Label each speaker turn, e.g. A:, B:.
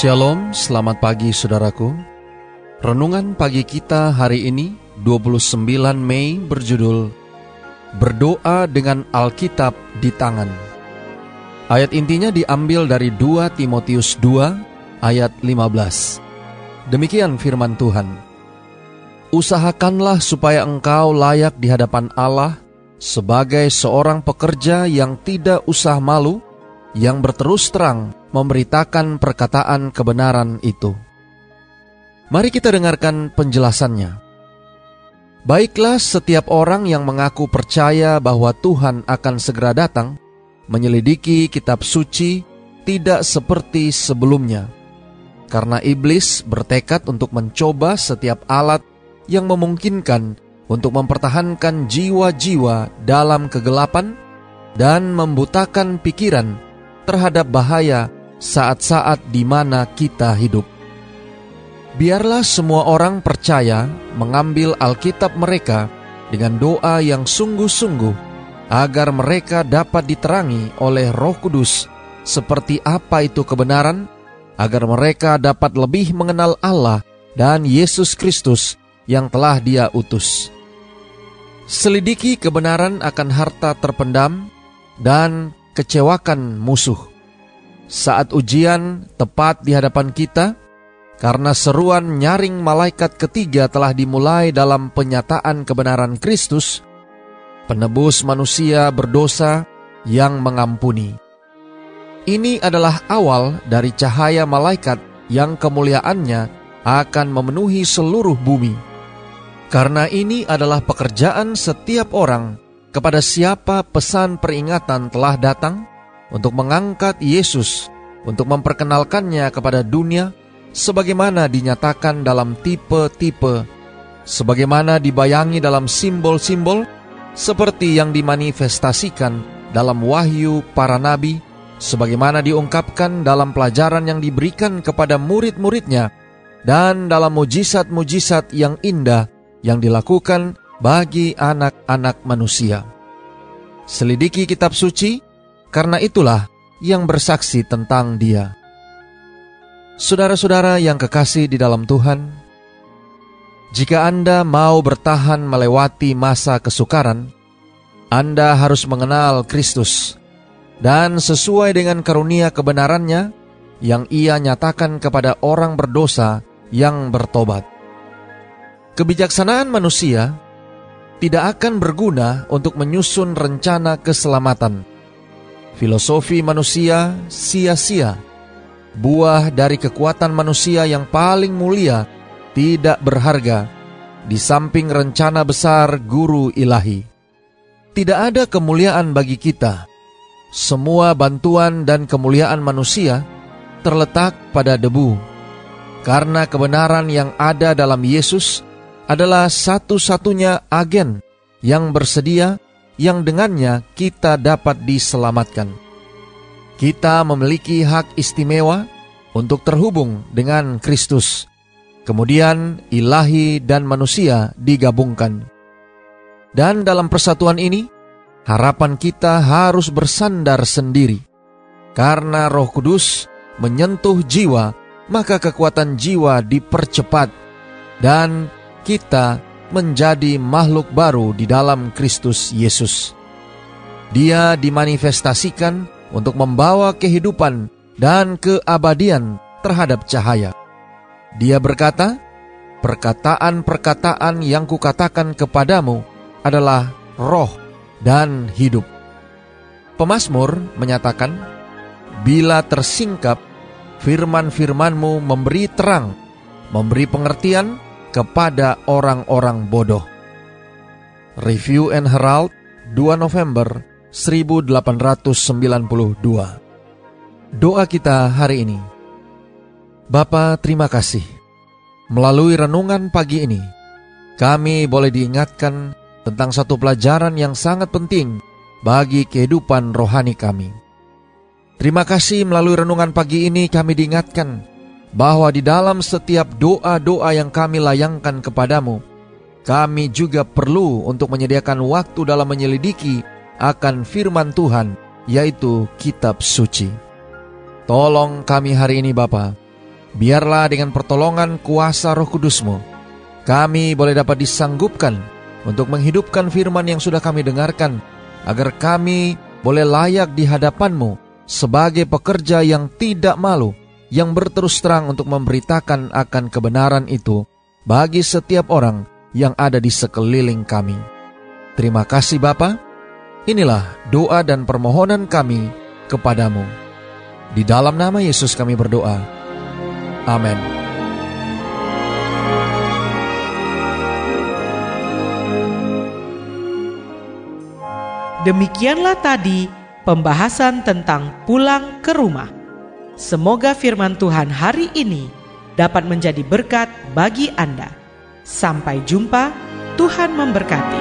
A: Shalom, selamat pagi saudaraku. Renungan pagi kita hari ini 29 Mei berjudul Berdoa dengan Alkitab di tangan. Ayat intinya diambil dari 2 Timotius 2 ayat 15. Demikian firman Tuhan. Usahakanlah supaya engkau layak di hadapan Allah sebagai seorang pekerja yang tidak usah malu, yang berterus terang memberitakan perkataan kebenaran itu. Mari kita dengarkan penjelasannya. Baiklah, setiap orang yang mengaku percaya bahwa Tuhan akan segera datang, menyelidiki kitab suci tidak seperti sebelumnya, karena iblis bertekad untuk mencoba setiap alat yang memungkinkan untuk mempertahankan jiwa-jiwa dalam kegelapan dan membutakan pikiran terhadap bahaya saat-saat di mana kita hidup. Biarlah semua orang percaya mengambil Alkitab mereka dengan doa yang sungguh-sungguh agar mereka dapat diterangi oleh Roh Kudus seperti apa itu kebenaran, agar mereka dapat lebih mengenal Allah dan Yesus Kristus yang telah Dia utus. Selidiki kebenaran akan harta terpendam dan kecewakan musuh saat ujian tepat di hadapan kita, karena seruan nyaring malaikat ketiga telah dimulai dalam penyataan kebenaran Kristus, penebus manusia berdosa yang mengampuni. Ini adalah awal dari cahaya malaikat yang kemuliaannya akan memenuhi seluruh bumi. Karena ini adalah pekerjaan setiap orang kepada siapa pesan peringatan telah datang, untuk mengangkat Yesus, untuk memperkenalkannya kepada dunia, sebagaimana dinyatakan dalam tipe-tipe, sebagaimana dibayangi dalam simbol-simbol, seperti yang dimanifestasikan dalam wahyu para nabi, sebagaimana diungkapkan dalam pelajaran yang diberikan kepada murid-muridnya, dan dalam mujizat-mujizat yang indah yang dilakukan bagi anak-anak manusia. Selidiki kitab suci, karena itulah yang bersaksi tentang Dia. Saudara-saudara yang kekasih di dalam Tuhan, jika Anda mau bertahan melewati masa kesukaran, Anda harus mengenal Kristus dan sesuai dengan karunia kebenarannya yang Ia nyatakan kepada orang berdosa yang bertobat. Kebijaksanaan manusia tidak akan berguna untuk menyusun rencana keselamatan Filosofi manusia sia-sia. Buah dari kekuatan manusia yang paling mulia tidak berharga di samping rencana besar guru ilahi. Tidak ada kemuliaan bagi kita. Semua bantuan dan kemuliaan manusia terletak pada debu. Karena kebenaran yang ada dalam Yesus adalah satu-satunya agen yang bersedia yang dengannya kita dapat diselamatkan. Kita memiliki hak istimewa untuk terhubung dengan Kristus. Kemudian ilahi dan manusia digabungkan. Dan dalam persatuan ini, harapan kita harus bersandar sendiri. Karena roh kudus menyentuh jiwa, maka kekuatan jiwa dipercepat. Dan kita menjadi makhluk baru di dalam Kristus Yesus. Dia dimanifestasikan untuk membawa kehidupan dan keabadian terhadap cahaya. Dia berkata, "Perkataan-perkataan yang kukatakan kepadamu adalah roh dan hidup." Pemasmur menyatakan, "Bila tersingkap, firman-firmanmu memberi terang, memberi pengertian, kepada orang-orang bodoh. Review and Herald 2 November 1892 Doa kita hari ini Bapa, terima kasih. Melalui renungan pagi ini, kami boleh diingatkan tentang satu pelajaran yang sangat penting bagi kehidupan rohani kami. Terima kasih melalui renungan pagi ini kami diingatkan bahwa di dalam setiap doa-doa yang kami layangkan kepadamu, kami juga perlu untuk menyediakan waktu dalam menyelidiki akan firman Tuhan, yaitu kitab suci. Tolong kami hari ini Bapa, Biarlah dengan pertolongan kuasa roh kudusmu, kami boleh dapat disanggupkan untuk menghidupkan firman yang sudah kami dengarkan, agar kami boleh layak di hadapanmu sebagai pekerja yang tidak malu, yang berterus terang untuk memberitakan akan kebenaran itu bagi setiap orang yang ada di sekeliling kami. Terima kasih Bapa. Inilah doa dan permohonan kami kepadamu. Di dalam nama Yesus kami berdoa. Amin.
B: Demikianlah tadi pembahasan tentang pulang ke rumah. Semoga firman Tuhan hari ini dapat menjadi berkat bagi Anda. Sampai jumpa, Tuhan memberkati.